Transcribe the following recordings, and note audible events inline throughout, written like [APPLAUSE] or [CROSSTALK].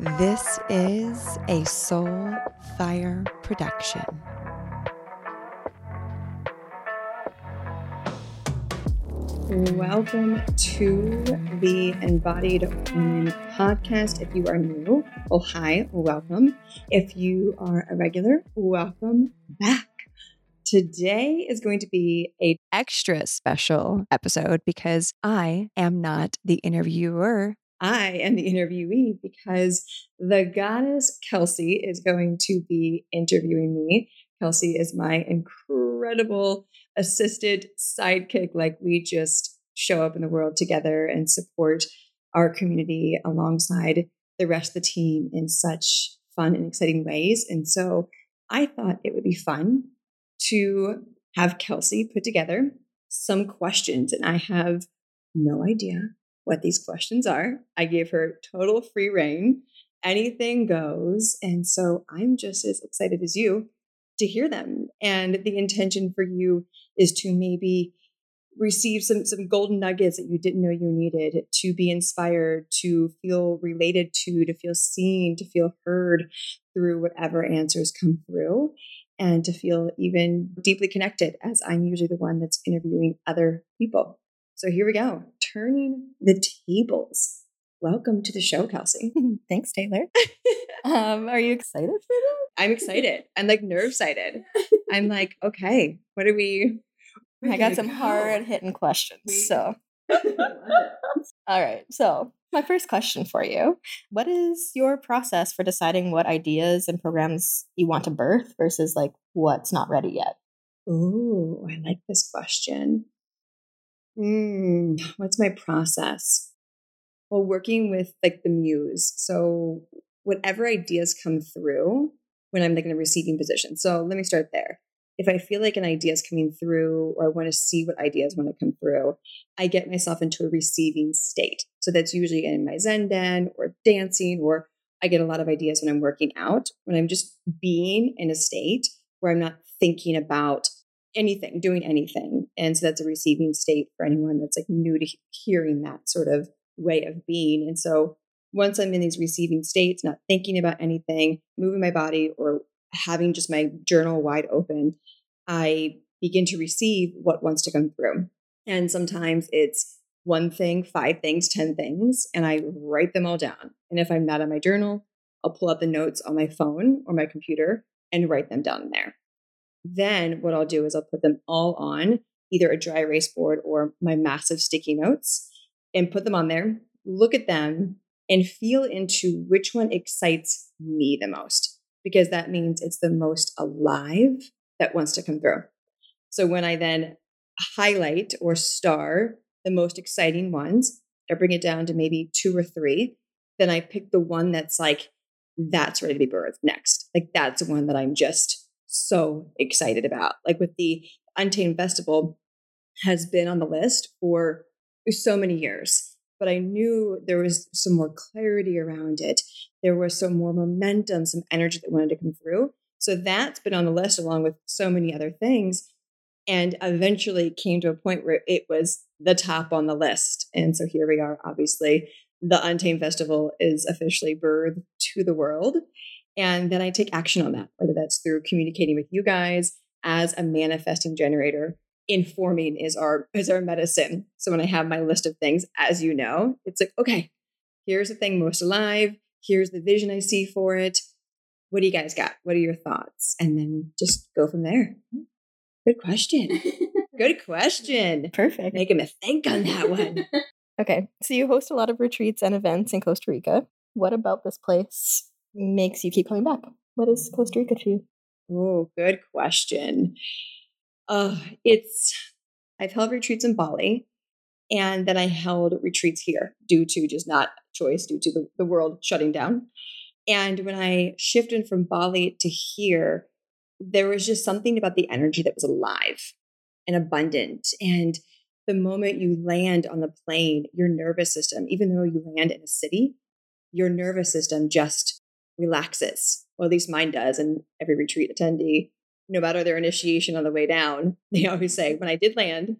This is a Soul Fire production. Welcome to the Embodied Woman podcast. If you are new, oh, hi, welcome. If you are a regular, welcome back. Today is going to be a extra special episode because I am not the interviewer. I am the interviewee because the goddess Kelsey is going to be interviewing me. Kelsey is my incredible assisted sidekick. Like we just show up in the world together and support our community alongside the rest of the team in such fun and exciting ways. And so I thought it would be fun to have Kelsey put together some questions. And I have no idea what these questions are. I gave her total free reign. Anything goes. And so I'm just as excited as you to hear them. And the intention for you is to maybe receive some some golden nuggets that you didn't know you needed to be inspired to feel related to to feel seen to feel heard through whatever answers come through and to feel even deeply connected as i'm usually the one that's interviewing other people so here we go turning the tables welcome to the show kelsey [LAUGHS] thanks taylor [LAUGHS] um, are you excited for that i'm excited i'm like nerve sighted i'm [LAUGHS] like okay what are we I got some hard hitting questions. So, all right. So, my first question for you What is your process for deciding what ideas and programs you want to birth versus like what's not ready yet? Oh, I like this question. Mm, what's my process? Well, working with like the muse. So, whatever ideas come through when I'm like in a receiving position. So, let me start there if I feel like an idea is coming through or I want to see what ideas want to come through, I get myself into a receiving state. So that's usually in my Zen den or dancing, or I get a lot of ideas when I'm working out, when I'm just being in a state where I'm not thinking about anything, doing anything. And so that's a receiving state for anyone that's like new to hearing that sort of way of being. And so once I'm in these receiving states, not thinking about anything, moving my body or having just my journal wide open, I begin to receive what wants to come through. And sometimes it's one thing, five things, 10 things, and I write them all down. And if I'm not on my journal, I'll pull out the notes on my phone or my computer and write them down there. Then what I'll do is I'll put them all on either a dry erase board or my massive sticky notes and put them on there, look at them, and feel into which one excites me the most because that means it's the most alive that wants to come through. So when I then highlight or star the most exciting ones, I bring it down to maybe two or three, then I pick the one that's like, that's ready to be birthed next. Like that's the one that I'm just so excited about. Like with the Untamed Festival has been on the list for so many years but I knew there was some more clarity around it. There was some more momentum, some energy that wanted to come through. So that's been on the list along with so many other things. And eventually came to a point where it was the top on the list. And so here we are, obviously. The Untamed Festival is officially birthed to the world. And then I take action on that, whether that's through communicating with you guys as a manifesting generator informing is our is our medicine. So when I have my list of things, as you know, it's like, okay, here's the thing most alive, here's the vision I see for it. What do you guys got? What are your thoughts? And then just go from there. Good question. [LAUGHS] Good question. Perfect. Making me think on that one. [LAUGHS] okay. So you host a lot of retreats and events in Costa Rica. What about this place makes you keep coming back? What is Costa Rica to you? Oh, good question. Uh, it's I've held retreats in Bali, and then I held retreats here due to just not choice, due to the, the world shutting down. And when I shifted from Bali to here, there was just something about the energy that was alive and abundant. And the moment you land on the plane, your nervous system, even though you land in a city, your nervous system just relaxes. Or at least mine does. And every retreat attendee no matter their initiation on the way down, [LAUGHS] they always say, when I did land,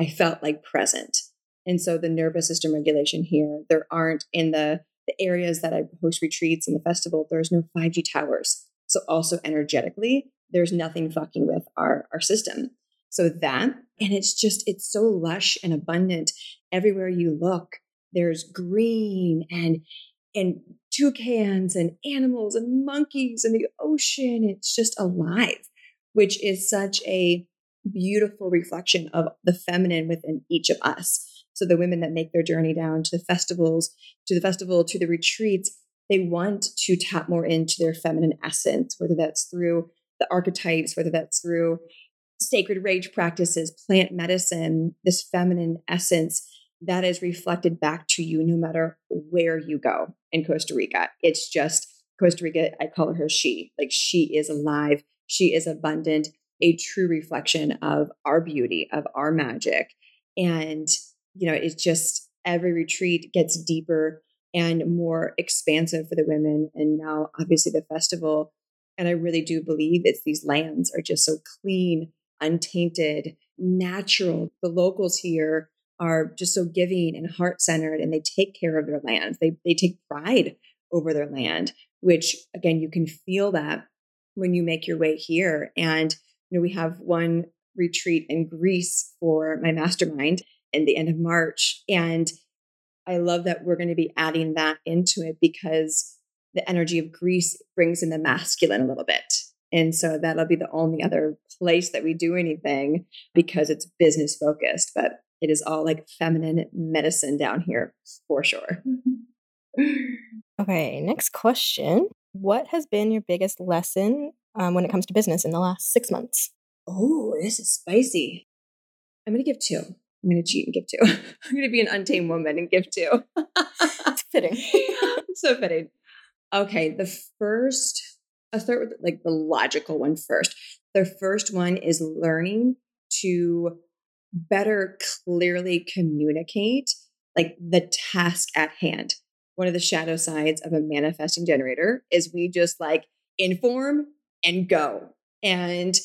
I felt like present. And so the nervous system regulation here, there aren't in the, the areas that I host retreats and the festival, there's no 5G towers. So also energetically, there's nothing fucking with our, our system. So that, and it's just, it's so lush and abundant everywhere you look. There's green and, and toucans and animals and monkeys and the ocean. It's just alive, which is such a beautiful reflection of the feminine within each of us. So the women that make their journey down to the festivals, to the festival, to the retreats, they want to tap more into their feminine essence, whether that's through the archetypes, whether that's through sacred rage practices, plant medicine, this feminine essence that is reflected back to you no matter where you go in Costa Rica. It's just Costa Rica, I call her she. Like she is alive, she is abundant, a true reflection of our beauty, of our magic. And, you know, it's just every retreat gets deeper and more expansive for the women. And now, obviously, the festival. And I really do believe it's these lands are just so clean, untainted, natural. The locals here are just so giving and heart centered, and they take care of their lands. They, they take pride over their land, which again, you can feel that when you make your way here. And, you know, we have one retreat in Greece for my mastermind in the end of March. And I love that we're going to be adding that into it because the energy of Greece brings in the masculine a little bit. And so that'll be the only other place that we do anything because it's business focused, but it is all like feminine medicine down here for sure. [LAUGHS] Okay, next question. What has been your biggest lesson um, when it comes to business in the last six months? Oh, this is spicy. I'm going to give two. I'm going to cheat and give two. [LAUGHS] I'm going to be an untamed woman and give two. [LAUGHS] it's fitting. [LAUGHS] so fitting. Okay, the first, a third, like the logical one first. The first one is learning to better clearly communicate like the task at hand. One of the shadow sides of a manifesting generator is we just like inform and go. And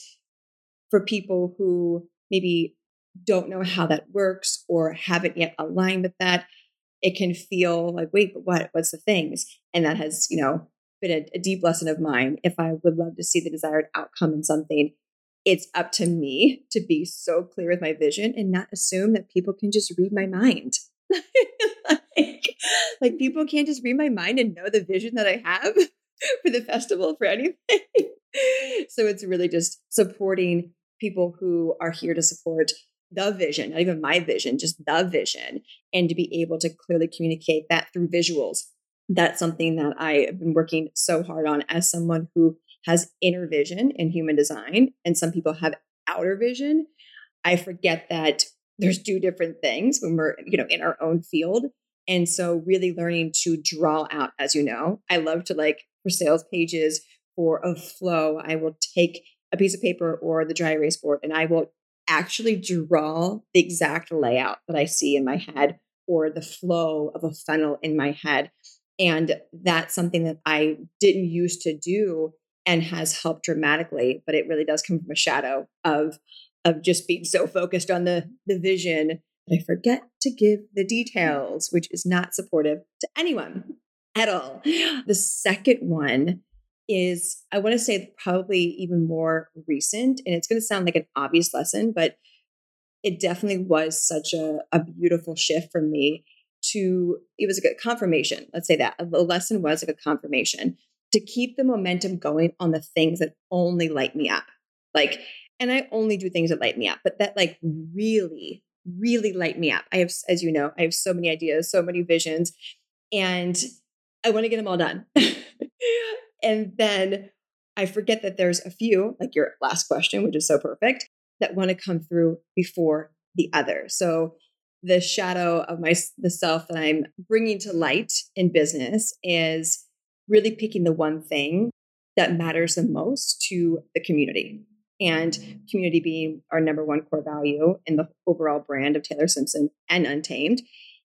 for people who maybe don't know how that works or haven't yet aligned with that, it can feel like, wait, but what? What's the things? And that has, you know, been a, a deep lesson of mine. If I would love to see the desired outcome in something, it's up to me to be so clear with my vision and not assume that people can just read my mind. [LAUGHS] like, like people [LAUGHS] can't just read my mind and know the vision that I have [LAUGHS] for the festival for anything. [LAUGHS] so it's really just supporting people who are here to support the vision, not even my vision, just the vision, and to be able to clearly communicate that through visuals. That's something that I have been working so hard on as someone who has inner vision in human design, and some people have outer vision. I forget that there's two different things when we're, you know, in our own field. And so really learning to draw out, as you know, I love to like for sales pages for a flow, I will take a piece of paper or the dry erase board and I will actually draw the exact layout that I see in my head or the flow of a funnel in my head. And that's something that I didn't used to do and has helped dramatically, but it really does come from a shadow of of just being so focused on the the vision I forget to give the details, which is not supportive to anyone at all. The second one is I want to say probably even more recent, and it's going to sound like an obvious lesson, but it definitely was such a, a beautiful shift for me to it was a good confirmation let's say that the lesson was like a confirmation to keep the momentum going on the things that only light me up like and i only do things that light me up but that like really really light me up i have as you know i have so many ideas so many visions and i want to get them all done [LAUGHS] and then I forget that there's a few, like your last question, which is so perfect, that want to come through before the other. So the shadow of my the self that I'm bringing to light in business is really picking the one thing that matters the most to the community. And community being our number one core value in the overall brand of Taylor Simpson and Untamed.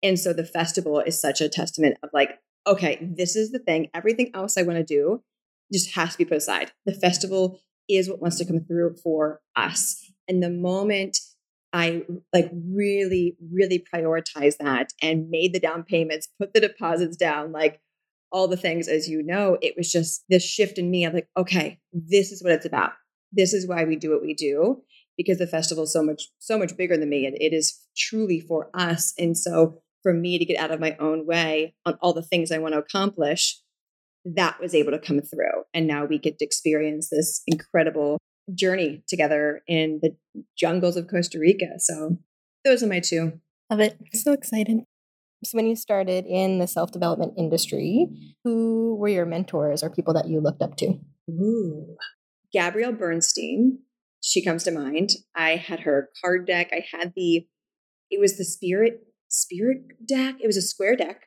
And so the festival is such a testament of like, okay, this is the thing. Everything else I want to do just has to be put aside. The festival is what wants to come through for us. And the moment I like really, really prioritized that and made the down payments, put the deposits down, like all the things, as you know, it was just this shift in me. I'm like, okay, this is what it's about. This is why we do what we do because the festival is so much, so much bigger than me. And it is truly for us. And so for me to get out of my own way on all the things I want to accomplish, that was able to come through. And now we get to experience this incredible journey together in the jungles of Costa Rica. So those are my two. Love it. So excited. So when you started in the self-development industry, who were your mentors or people that you looked up to? Ooh. Gabrielle Bernstein, she comes to mind. I had her card deck. I had the it was the spirit spirit deck. It was a square deck.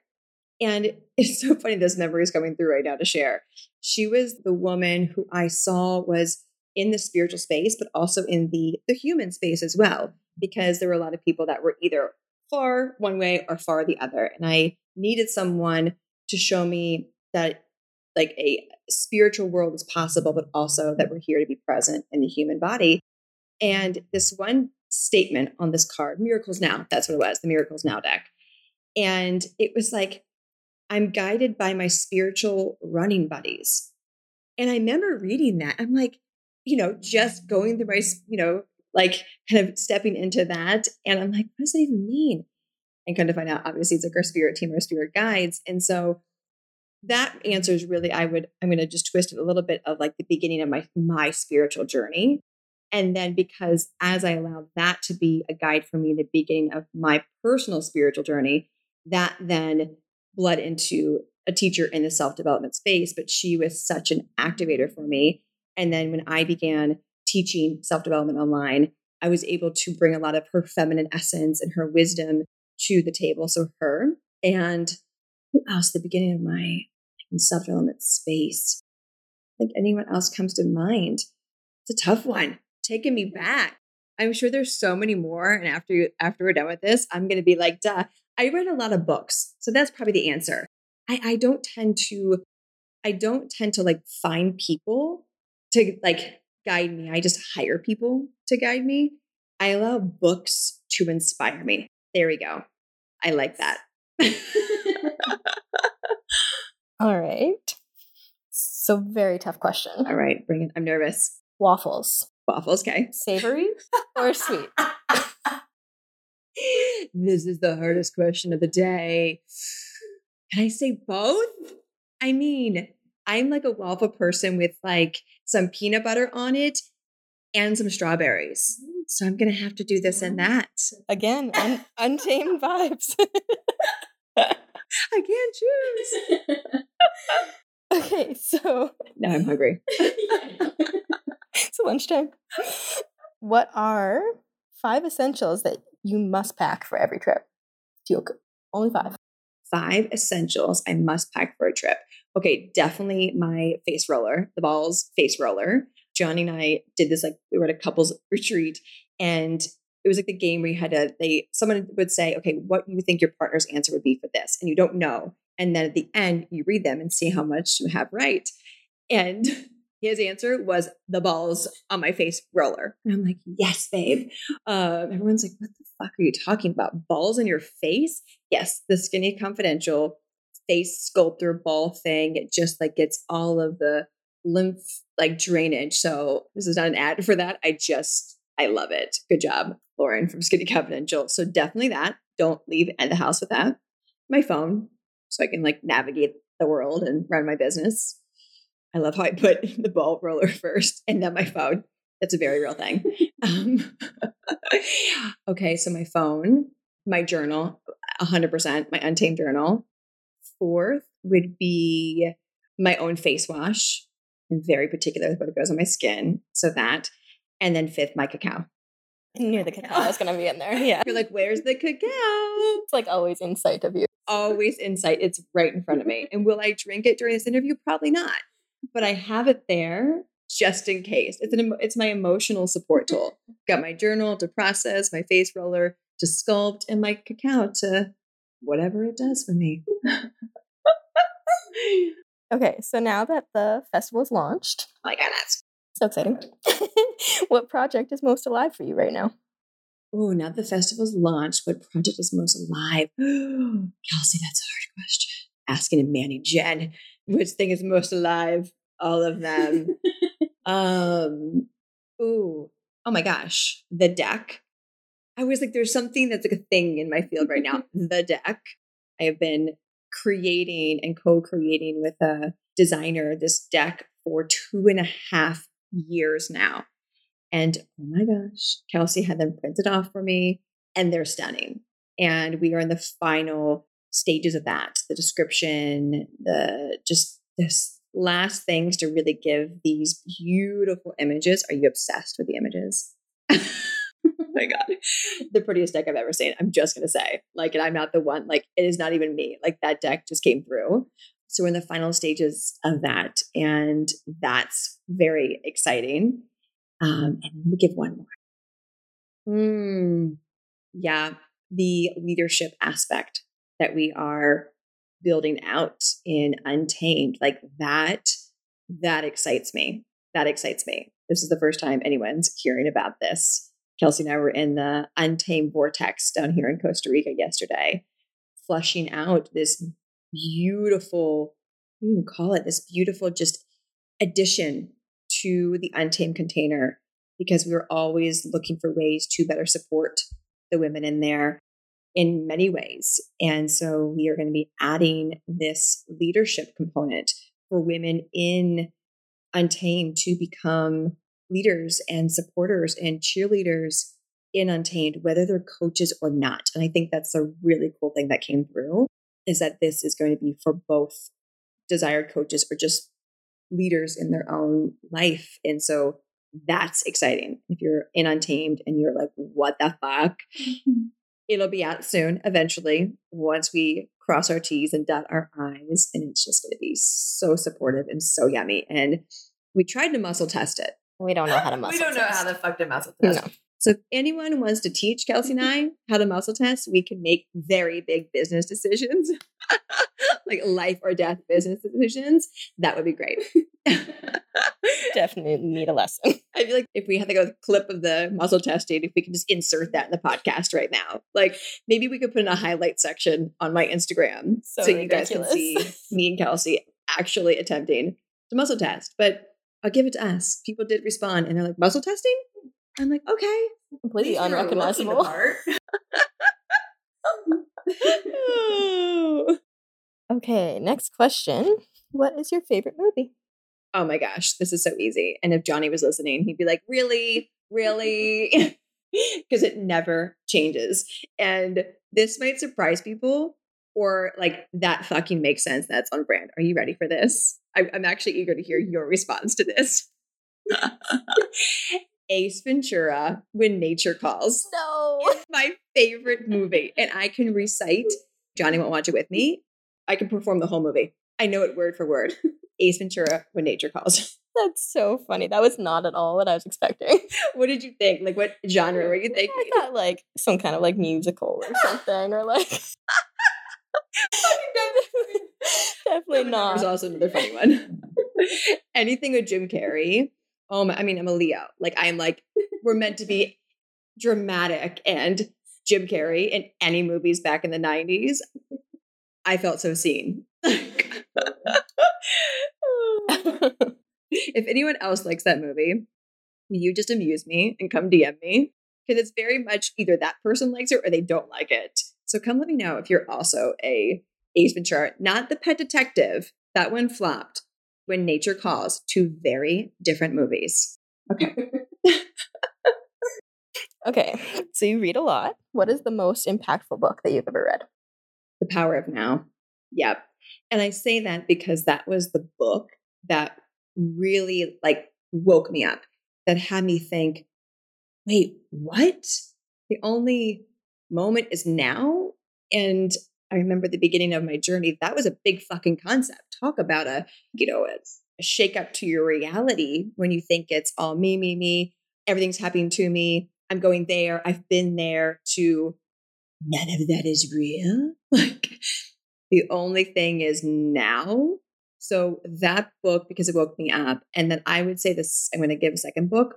And [LAUGHS] it's so funny this memory is coming through right now to share. She was the woman who I saw was in the spiritual space, but also in the, the human space as well, because there were a lot of people that were either far one way or far the other. And I needed someone to show me that like a spiritual world is possible, but also that we're here to be present in the human body. And this one statement on this card, Miracles Now, that's what it was, the Miracles Now deck. And it was like, I'm guided by my spiritual running buddies. And I remember reading that. I'm like, you know, just going through my, you know, like kind of stepping into that. And I'm like, what does that even mean? And kind of find out, obviously, it's like our spirit team, our spirit guides. And so that answer is really, I would, I'm going to just twist it a little bit of like the beginning of my, my spiritual journey. And then because as I allowed that to be a guide for me, the beginning of my personal spiritual journey, that then bled into a teacher in the self development space. But she was such an activator for me and then when I began teaching self development online, I was able to bring a lot of her feminine essence and her wisdom to the table. So her and who else? The beginning of my self development space. Think anyone else comes to mind. It's a tough one. Taking me back. I'm sure there's so many more. And after after we're done with this, I'm going to be like, duh. I read a lot of books, so that's probably the answer. I, I don't tend to, I don't tend to like find people to like guide me. I just hire people to guide me. I allow books to inspire me. There we go. I like that. [LAUGHS] All right. So, very tough question. All right, bring it. I'm nervous. Waffles. Waffles, okay. Savory or sweet? [LAUGHS] this is the hardest question of the day. Can I say both? I mean, I'm like a waffle person with like some peanut butter on it and some strawberries. Mm-hmm. So I'm going to have to do this and mm-hmm. that. Again, un- [LAUGHS] untamed vibes. I can't choose. [LAUGHS] okay, so now I'm hungry. it's lunchtime. What are five essentials that you must pack for every trip? Only five. Five essentials I must pack for a trip. Okay, definitely my face roller, the balls face roller. Johnny and I did this like we were at a couples retreat and it was like the game where you had to they someone would say, okay, what do you think your partner's answer would be for this? And you don't know. And then at the end, you read them and see how much you have right. And [LAUGHS] his answer was the balls on my face roller. And I'm like, yes, babe. Um, everyone's like, what the fuck are you talking about? Balls in your face? Yes, the skinny confidential face sculptor ball thing. It just like gets all of the lymph like drainage. So this is not an ad for that. I just I love it. Good job, Lauren from Skinny Confidential. So definitely that. Don't leave the house with that. My phone, so I can like navigate the world and run my business. I love how I put [LAUGHS] the ball roller [LAUGHS] first and then my phone. That's a very real thing. [LAUGHS] Um, okay, so my phone, my journal, 100%, my untamed journal, fourth would be my own face wash. I'm very particular with what goes on my skin. So that. And then fifth, my cacao. I knew the cacao was going to be in there. Yeah. You're like, where's the cacao? It's like always in sight of you. Always insight. It's right in front of me. [LAUGHS] And will I drink it during this interview? Probably not. But I have it there just in case. It's an it's my emotional support tool. [LAUGHS] Got my journal to process, my face roller to sculpt, and my cacao to whatever it does for me. [LAUGHS] okay, so now that the festival is launched, oh my god, that's so exciting. what project is most alive for you right now? Oh, now the festival's launched. What project is most alive? [GASPS] Kelsey, that's a hard question. Asking a Manny Jen, which thing is most alive? All of them. [LAUGHS] um, ooh, oh my gosh, the deck. I was like, there's something that's like a thing in my field right now. [LAUGHS] the deck. I have been creating and co-creating with a designer this deck for two and a half years now. And oh my gosh, Kelsey had them printed off for me and they're stunning. And we are in the final stages of that the description, the just this last things to really give these beautiful images. Are you obsessed with the images? [LAUGHS] oh my God. The prettiest deck I've ever seen. I'm just going to say, like, and I'm not the one, like, it is not even me. Like, that deck just came through. So we're in the final stages of that. And that's very exciting. Um, and let me give one more. Mm, yeah, the leadership aspect that we are building out in Untamed, like that, that excites me. That excites me. This is the first time anyone's hearing about this. Kelsey and I were in the Untamed Vortex down here in Costa Rica yesterday, flushing out this beautiful, what do you can call it this beautiful just addition to the Untamed container because we were always looking for ways to better support the women in there in many ways. And so we are going to be adding this leadership component for women in Untamed to become leaders and supporters and cheerleaders in Untamed, whether they're coaches or not. And I think that's a really cool thing that came through is that this is going to be for both desired coaches or just leaders in their own life. And so that's exciting. If you're in Untamed and you're like, what the fuck? [LAUGHS] It'll be out soon, eventually, once we cross our T's and dot our I's. And it's just going to be so supportive and so yummy. And we tried to muscle test it. We don't know how to [LAUGHS] muscle We don't test. know how the fuck to muscle test. No. So if anyone wants to teach Kelsey and I how to muscle test, we can make very big business decisions, [LAUGHS] like life or death business decisions. That would be great. [LAUGHS] Definitely need a lesson. [LAUGHS] I feel like if we had to go clip of the muscle testing, if we could just insert that in the podcast right now, like maybe we could put in a highlight section on my Instagram so, so you guys can see me and Kelsey actually attempting to muscle test. But I'll give it to us. People did respond and they're like, muscle testing? I'm like, okay. Completely unrecognizable. [LAUGHS] [LAUGHS] okay, next question. What is your favorite movie? Oh my gosh, this is so easy. And if Johnny was listening, he'd be like, really? Really? [LAUGHS] Because it never changes. And this might surprise people, or like that fucking makes sense. That's on brand. Are you ready for this? I, I'm actually eager to hear your response to this. Ace Ventura When Nature Calls. [LAUGHS] No. It's my favorite movie. And I can recite, Johnny won't watch it with me. I can perform the whole movie. I know it word for word. [LAUGHS] Ace Ventura When Nature Calls. [LAUGHS] That's so funny. That was not at all what I was expecting. what did you think? Like, what genre were you thinking? I thought like some kind of like musical or something, or like. Definitely not. There's also another funny one. Anything with Jim Carrey oh my, I mean, I'm a Leo. Like I'm like, we're meant to [LAUGHS] be dramatic and Jim Carrey in any movies back in the 90s. I felt so seen. [LAUGHS] [LAUGHS] if anyone else likes that movie, you just amuse me and come DM me because it's very much either that person likes it or they don't like it. So come let me know if you're also a Ace Ventura, not the pet detective. That one flopped, when Nature Calls, two very different movies. Okay. [LAUGHS] okay. So you read a lot. What is the most impactful book that you've ever read? The Power of Now. Yep. And I say that because that was the book that really like woke me up, that had me think, wait, what? The only moment is now? And I remember the beginning of my journey, that was a big fucking concept. Talk about a, you know, a shake up to your reality when you think it's all me, me, me, everything's happening to me. I'm going there. I've been there to none of that is real. [LAUGHS] Like the only thing is now. So that book, because it woke me up. And then I would say this, I'm going to give a second book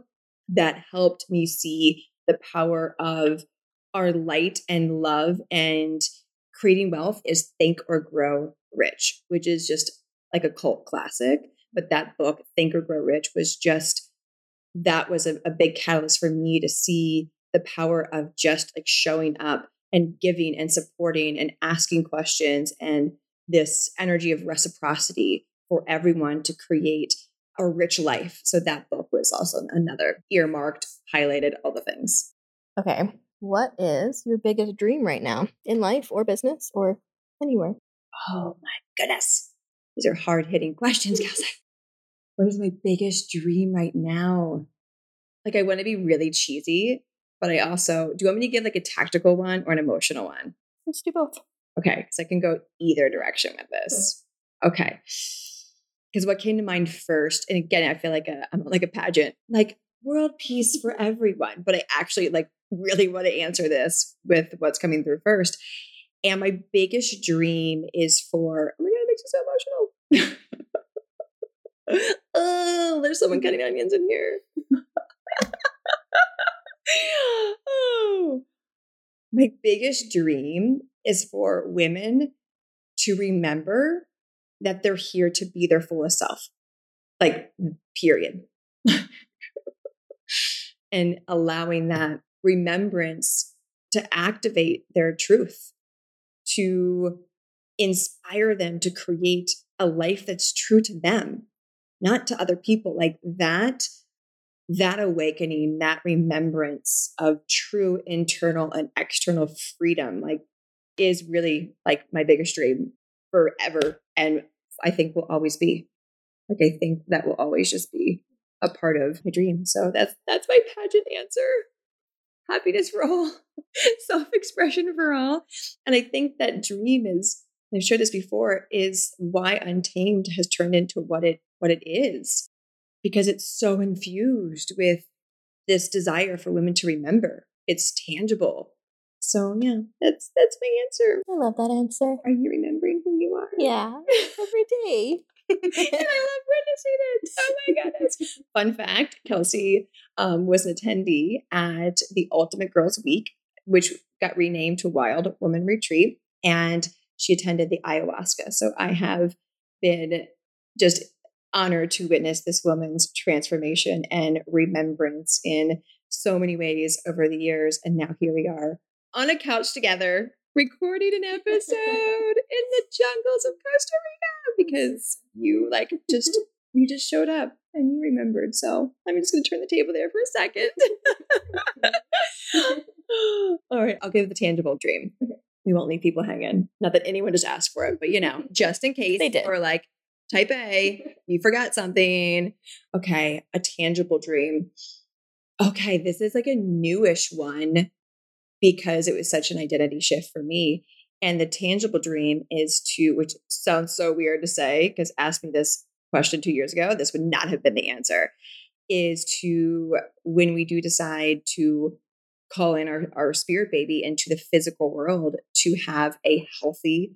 that helped me see the power of our light and love and creating wealth is Think and Grow Rich, which is just like a cult classic. But that book, Think and Grow Rich, was just that was a, a big catalyst for me to see the power of just like showing up and giving and supporting and asking questions and this energy of reciprocity for everyone to create a rich life. So that book was also another earmarked, highlighted, all the things. Okay. What is your biggest dream right now in life or business or anywhere? Oh my goodness. These are hard hitting questions, [LAUGHS] Kelsey. What is my biggest dream right now? Like, I want to be really cheesy, but I also, do you want me to give like a tactical one or an emotional one? Let's do both. Okay. Because I can go either direction with this. Okay. Because what came to mind first, and again, I feel like a, I'm like a pageant, like world peace for everyone. But I actually like really want to answer this with what's coming through first. And my biggest dream is for, oh my God, it makes me so emotional. [LAUGHS] oh, there's someone cutting onions in here. [LAUGHS] oh. My biggest dream is for women to remember that they're here to be their fullest self. Like, period. [LAUGHS] and allowing that remembrance to activate their truth, to inspire them to create a life that's true to them, not to other people. Like that, that awakening, that remembrance of true internal and external freedom, like is really like my biggest dream forever. And I think will always be. Like I think that will always just be a part of my dream. So that's that's my pageant answer. Happiness for all, [LAUGHS] self-expression for all. And I think that dream is, I've shared this before, is why Untamed has turned into what it what it is. Because it's so infused with this desire for women to remember. It's tangible. So yeah, that's that's my answer. I love that answer. Are you remembering who you are? Yeah, every day. [LAUGHS] [LAUGHS] and I love witnessing it. Oh my goodness. Fun fact Kelsey um, was an attendee at the Ultimate Girls Week, which got renamed to Wild Woman Retreat. And she attended the ayahuasca. So I have been just honored to witness this woman's transformation and remembrance in so many ways over the years. And now here we are on a couch together recording an episode in the jungles of Costa Rica because you like just you just showed up and you remembered. So I'm just gonna turn the table there for a second. [LAUGHS] All right, I'll give the tangible dream. We won't leave people hanging. Not that anyone just asked for it, but you know, just in case They did. or like type A, you forgot something. Okay, a tangible dream. Okay, this is like a newish one because it was such an identity shift for me. And the tangible dream is to, which sounds so weird to say, because ask me this question two years ago, this would not have been the answer, is to, when we do decide to call in our, our spirit baby into the physical world, to have a healthy,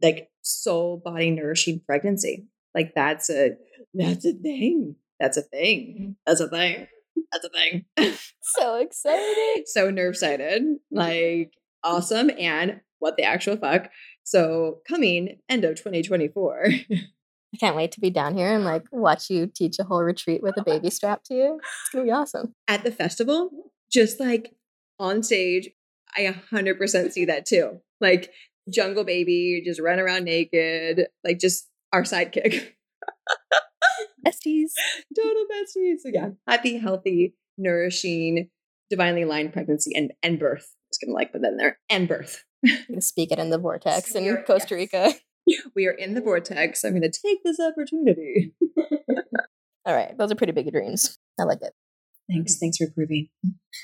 like soul body nourishing pregnancy. Like that's a, that's a thing. That's a thing. Mm-hmm. That's a thing. That's a thing. [LAUGHS] So [LAUGHS] excited. so nerve sighted, like awesome, and what the actual fuck. So coming end of 2024. [LAUGHS] I can't wait to be down here and like watch you teach a whole retreat with a baby strapped to you. It's gonna be awesome. At the festival, just like on stage, I 100% see that too. Like jungle baby, just run around naked, like just our sidekick. [LAUGHS] Besties. Total besties. So yeah, happy, healthy, nourishing, divinely aligned pregnancy and, and birth. Just gonna like put that in there. And birth. Speak it in the vortex in Spirit, Costa Rica. [LAUGHS] [LAUGHS] We are in the vortex. I'm gonna take this opportunity. [LAUGHS] All right, those are pretty big dreams. I like it. Thanks. Thanks for approving.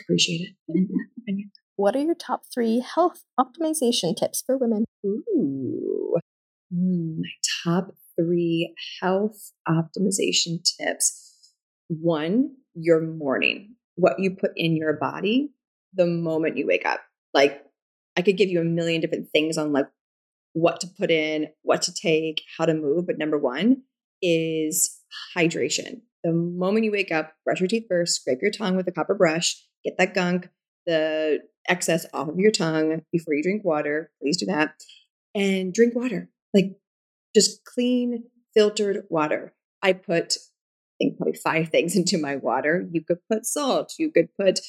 Appreciate it. What are your top three health optimization tips for women? Ooh. Mm, my top three health optimization tips. One, your morning, what you put in your body the moment you wake up. Like, I could give you a million different things on like what to put in, what to take, how to move. But number one is hydration. The moment you wake up, brush your teeth first, scrape your tongue with a copper brush, get that gunk, the excess off of your tongue before you drink water. Please do that. And drink water, like just clean, filtered water. I put, Probably five things into my water. You could put salt. You could put,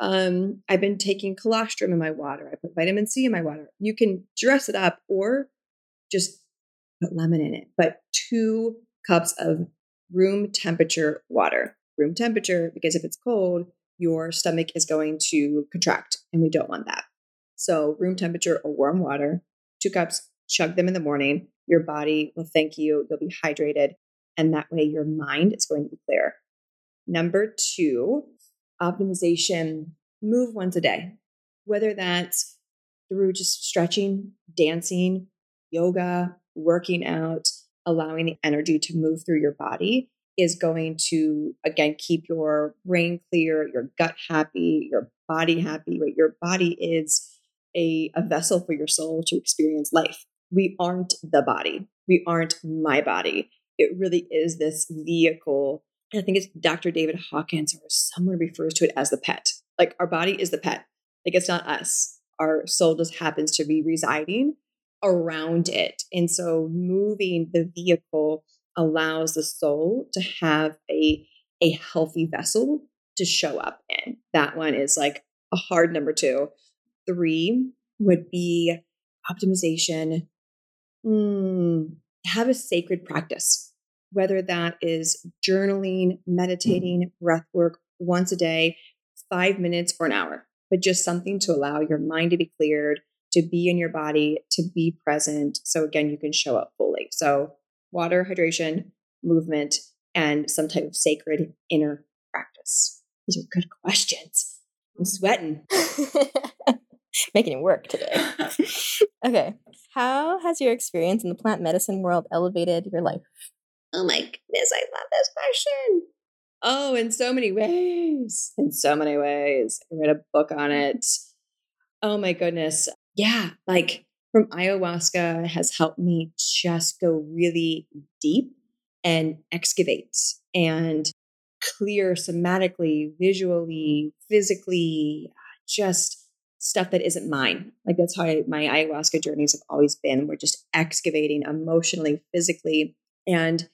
um, I've been taking colostrum in my water. I put vitamin C in my water. You can dress it up or just put lemon in it. But two cups of room temperature water. Room temperature, because if it's cold, your stomach is going to contract, and we don't want that. So, room temperature or warm water, two cups, chug them in the morning. Your body will thank you. You'll be hydrated. And that way, your mind is going to be clear. Number two, optimization move once a day, whether that's through just stretching, dancing, yoga, working out, allowing the energy to move through your body is going to again keep your brain clear, your gut happy, your body happy, right? Your body is a, a vessel for your soul to experience life. We aren't the body. We aren't my body. It really is this vehicle. I think it's Dr. David Hawkins or someone refers to it as the pet. Like our body is the pet. Like it's not us. Our soul just happens to be residing around it. And so moving the vehicle allows the soul to have a a healthy vessel to show up in. That one is like a hard number 2. 3 would be optimization. Mm, have a sacred practice, whether that is journaling, meditating, breath work once a day, 5 minutes or an hour, but just something to allow your mind to be cleared, to be in your body, to be present. So again, you can show up fully. So water, hydration, movement, and some type of sacred inner practice. These are good questions. I'm sweating. [LAUGHS] Making it work today. [LAUGHS] okay. How has your experience in the plant medicine world elevated your life? Oh my goodness, I love this question. Oh, in so many ways. In so many ways. I read a book on it. Oh my goodness yeah, like from ayahuasca has helped me just go really deep and excavate and clear somatically, visually, physically, just stuff that isn't mine. Like that's how I, my ayahuasca journeys have always been. We're just excavating emotionally, physically. And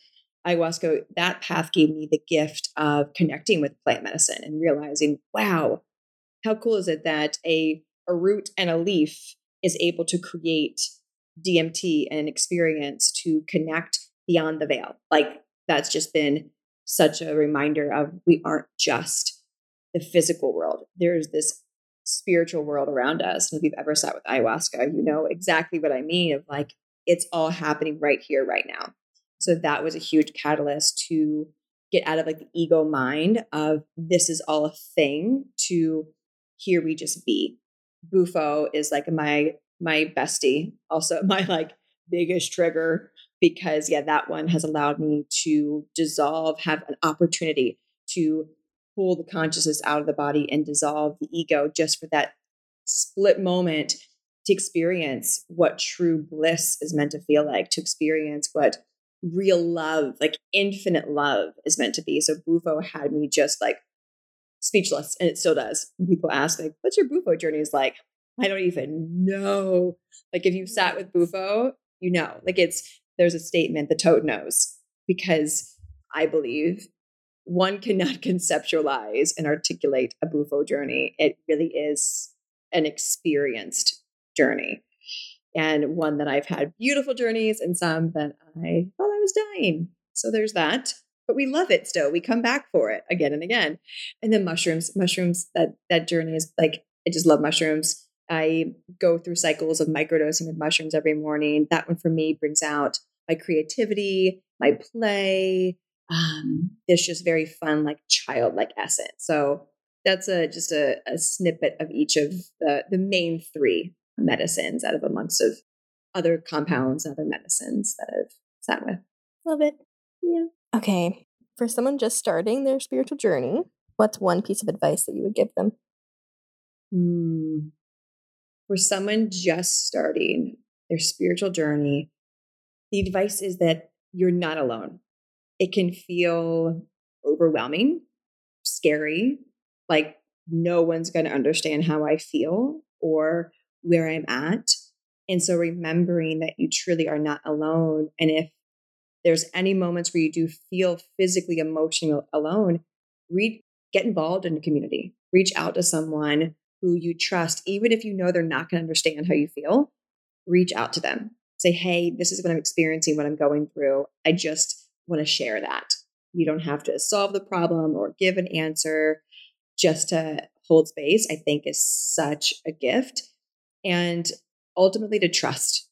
ayahuasca, that path gave me the gift of connecting with plant medicine and realizing, wow, how cool is it that a a root and a leaf is able to create DMT and an experience to connect beyond the veil. Like that's just been such a reminder of we aren't just the physical world. There's this spiritual world around us. And if you've ever sat with ayahuasca, you know exactly what I mean of like it's all happening right here, right now. So that was a huge catalyst to get out of like the ego mind of this is all a thing to here we just be Bufo is like my my bestie, also [LAUGHS] my like biggest trigger because yeah, that one has allowed me to dissolve, have an opportunity to pull the consciousness out of the body and dissolve the ego just for that split moment to experience what true bliss is meant to feel like, to experience what real love, like infinite love is meant to be. So Bufo had me just like speechless and it still does. People ask like, what's your Bufo journey is like? I don't even know. Like if you've sat with Bufo, you know, like it's, there's a statement, the toad knows because I believe one cannot [LAUGHS] conceptualize and articulate a Bufo journey. It really is an experienced journey and one that I've had beautiful journeys and some that I thought I was dying. So there's that but we love it still. We come back for it again and again. And then mushrooms, mushrooms, that that journey is like I just love mushrooms. I go through cycles of microdosing with mushrooms every morning. That one for me brings out my creativity, my play. Um, it's just very fun, like childlike essence. So that's a just a, a snippet of each of the the main three medicines out of a amongst of other compounds other medicines that I've sat with. Love it. Yeah. Okay. For someone just starting their spiritual journey, what's one piece of advice that you would give them? Hmm. For someone just starting their spiritual journey, the advice is that you're not alone. It can feel overwhelming, scary, like no one's going to understand how I feel or where I'm at. And so remembering that you truly are not alone. And if there's any moments where you do feel physically, emotionally alone, read, get involved in the community, reach out to someone who you trust, even if you know they're not going to understand how you feel, reach out to them. Say, hey, this is what I'm experiencing, what I'm going through. I just want to share that. You don't have to solve the problem or give an answer just to hold space, I think is such a gift. And ultimately to trust.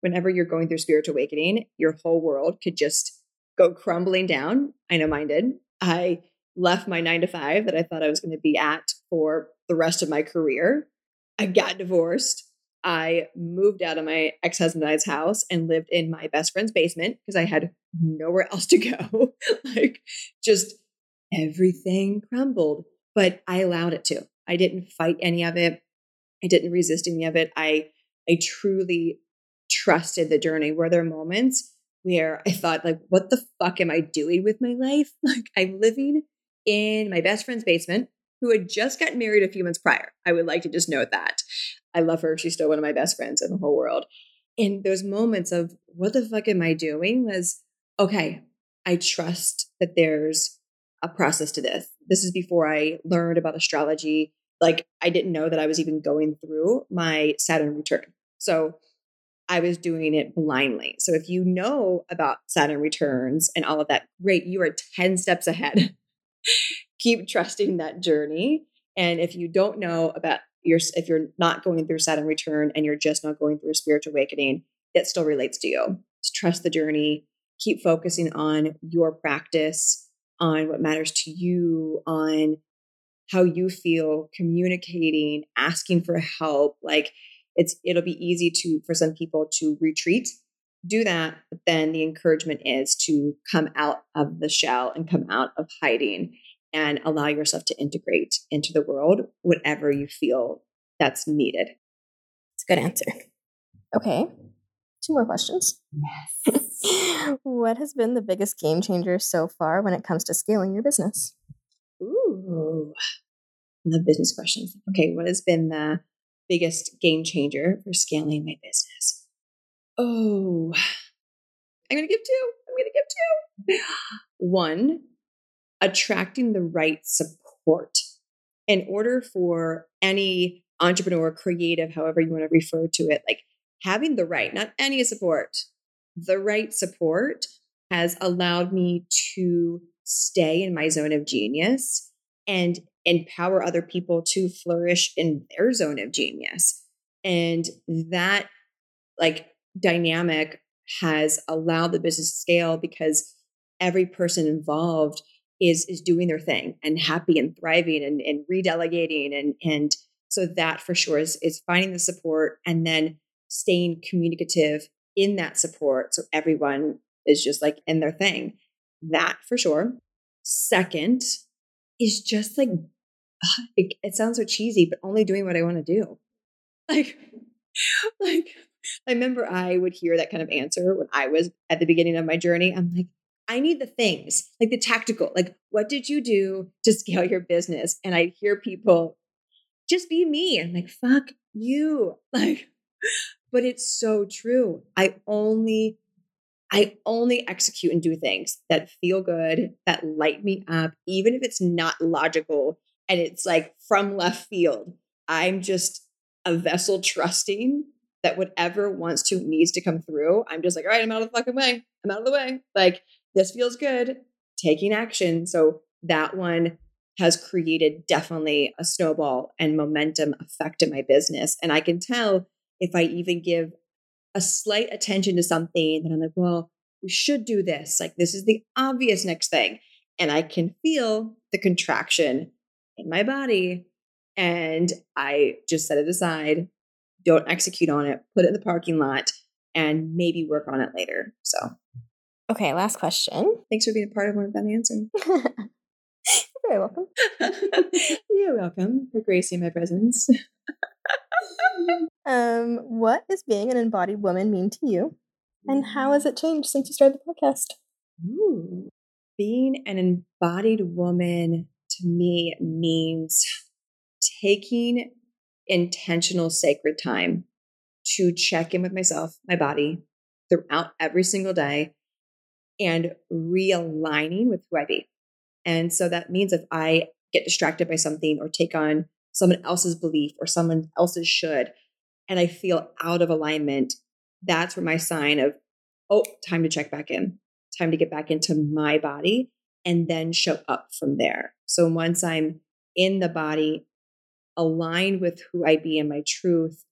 Whenever you're going through spiritual awakening, your whole world could just go crumbling down. I know mine did. I left my nine to five that I thought I was going to be at for the rest of my career. I got divorced. I moved out of my ex husband and I's house and lived in my best friend's basement because I had nowhere [LAUGHS] else to go. like, just everything crumbled, but I allowed it to. I didn't fight any of it. I didn't resist any of it. I, I truly trusted the journey. Were there moments where I thought, like, what the fuck am I doing with my life? [LAUGHS] Like, I'm living in my best friend's basement who had just gotten married a few months prior. I would like to just note that. I love her. She's still one of my best friends in the whole world. And those moments of what the fuck am I doing was okay, I trust that there's a process to this. This is before I learned about astrology. Like, I didn't know that I was even going through my Saturn return. So, I was doing it blindly. So, if you know about Saturn returns and all of that, great, you are 10 steps ahead. [LAUGHS] Keep trusting that journey. And if you don't know about you're if you're not going through Saturn return and you're just not going through a spiritual awakening, it still relates to you. Trust the journey. Keep focusing on your practice, on what matters to you, on how you feel, communicating, asking for help. Like it's it'll be easy to for some people to retreat do that but then the encouragement is to come out of the shell and come out of hiding and allow yourself to integrate into the world whatever you feel that's needed. It's a good answer. Okay. Two more questions. Yes. [LAUGHS] what has been the biggest game changer so far when it comes to scaling your business? Ooh, the business questions. Okay, what has been the biggest game changer for scaling my business? Oh, I'm going to give two. I'm going to give two. One, attracting the right support. In order for any entrepreneur, creative, however you want to refer to it, like having the right, not any support, the right support has allowed me to stay in my zone of genius and empower other people to flourish in their zone of genius. And that like dynamic has allowed the business to scale because every person involved is is doing their thing and happy and thriving and, and redelegating and and so that for sure is is finding the support and then staying communicative in that support so everyone is just like in their thing. That for sure. Second is just like [SIGHS] it, it sounds so cheesy but only doing what i want to do. [LAUGHS] Like like i remember i would hear that kind of answer when i was at the beginning of my journey. I'm like I need the things, like the tactical, like what did you do to scale your business? And I hear people just be me. I'm like, fuck you. [LAUGHS] Like, but it's so true. I only I only execute and do things that feel good, that light me up, even if it's not logical and it's like from left field. I'm just a vessel trusting that whatever wants to needs to come through. I'm just like, all right, I'm out of the fucking way. I'm out of the way. Like this feels good, taking action. So that one has created definitely a snowball and momentum effect in my business. And I can tell if I even give a slight attention to something that I'm like, well, we should do this. Like, this is the obvious next thing. And I can feel the contraction in my body. And I just set it aside, don't execute on it, put it in the parking lot, and maybe work on it later. So Okay, last question. [LAUGHS] Thanks for being a part of one of them answering. You're very welcome. [LAUGHS] You're welcome for gracing my presence. [LAUGHS] um, what does being an embodied woman mean to you? And how has it changed since you started the podcast? Ooh. Being an embodied woman to me means taking intentional sacred time to check in with myself, my body throughout every single day and realigning with who I be. And so that means if I get distracted by something or take on someone else's belief or someone else's should, and I feel out of alignment, that's where my sign of, oh, time to check back in, time to get back into my body and then show up from there. So once I'm in the body, aligned with who I be and my truth,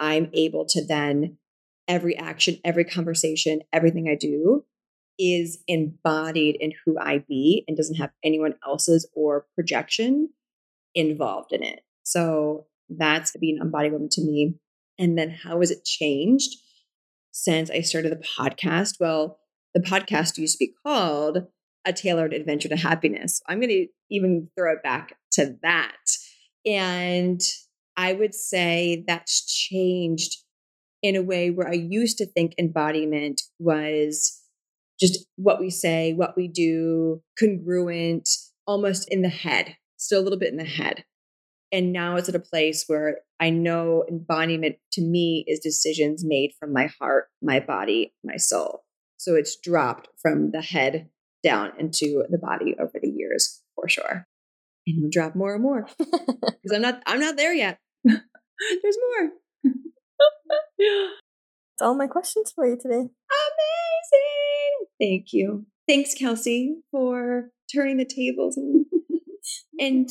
I'm able to then every action, every conversation, everything I do is embodied in who I be and doesn't have anyone else's or projection involved in it. So that's being embodied woman to me. And then how has it changed since I started the podcast? Well, the podcast used to be called A Tailored Adventure to Happiness. I'm going to even throw it back to that. And I would say that's changed in a way where I used to think embodiment was just what we say, what we do, congruent, almost in the head, still a little bit in the head. And now it's at a place where I know embodiment to me is decisions made from my heart, my body, my soul. So it's dropped from the head down into the body over the years for sure. And it'll drop more and more [LAUGHS] because I'm not I'm not there yet. [LAUGHS] There's more. [LAUGHS] All my questions for you today. Amazing. Thank you. Thanks, Kelsey, for turning the tables and, [LAUGHS] and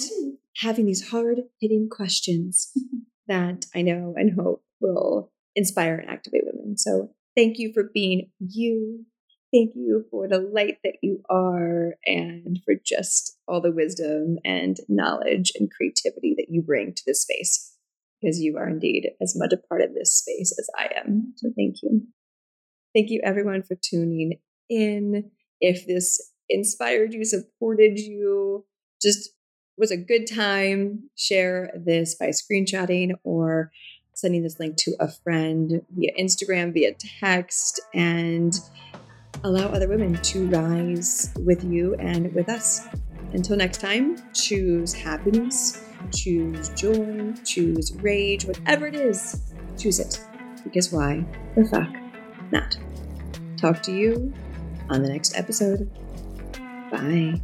having these hard hitting questions [LAUGHS] that I know and hope will inspire and activate women. So thank you for being you. Thank you for the light that you are and for just all the wisdom and knowledge and creativity that you bring to this space because you are indeed as much a part of this space as I am. So thank you. Thank you, everyone, for tuning in. If this inspired you, supported you, just was a good time, share this by screenshotting or sending this link to a friend via Instagram, via text, and allow other women to rise with you and with us. Until next time, choose happiness, choose joy, choose rage, whatever it is, choose it. Because why the fuck not? Talk to you on the next episode. Bye.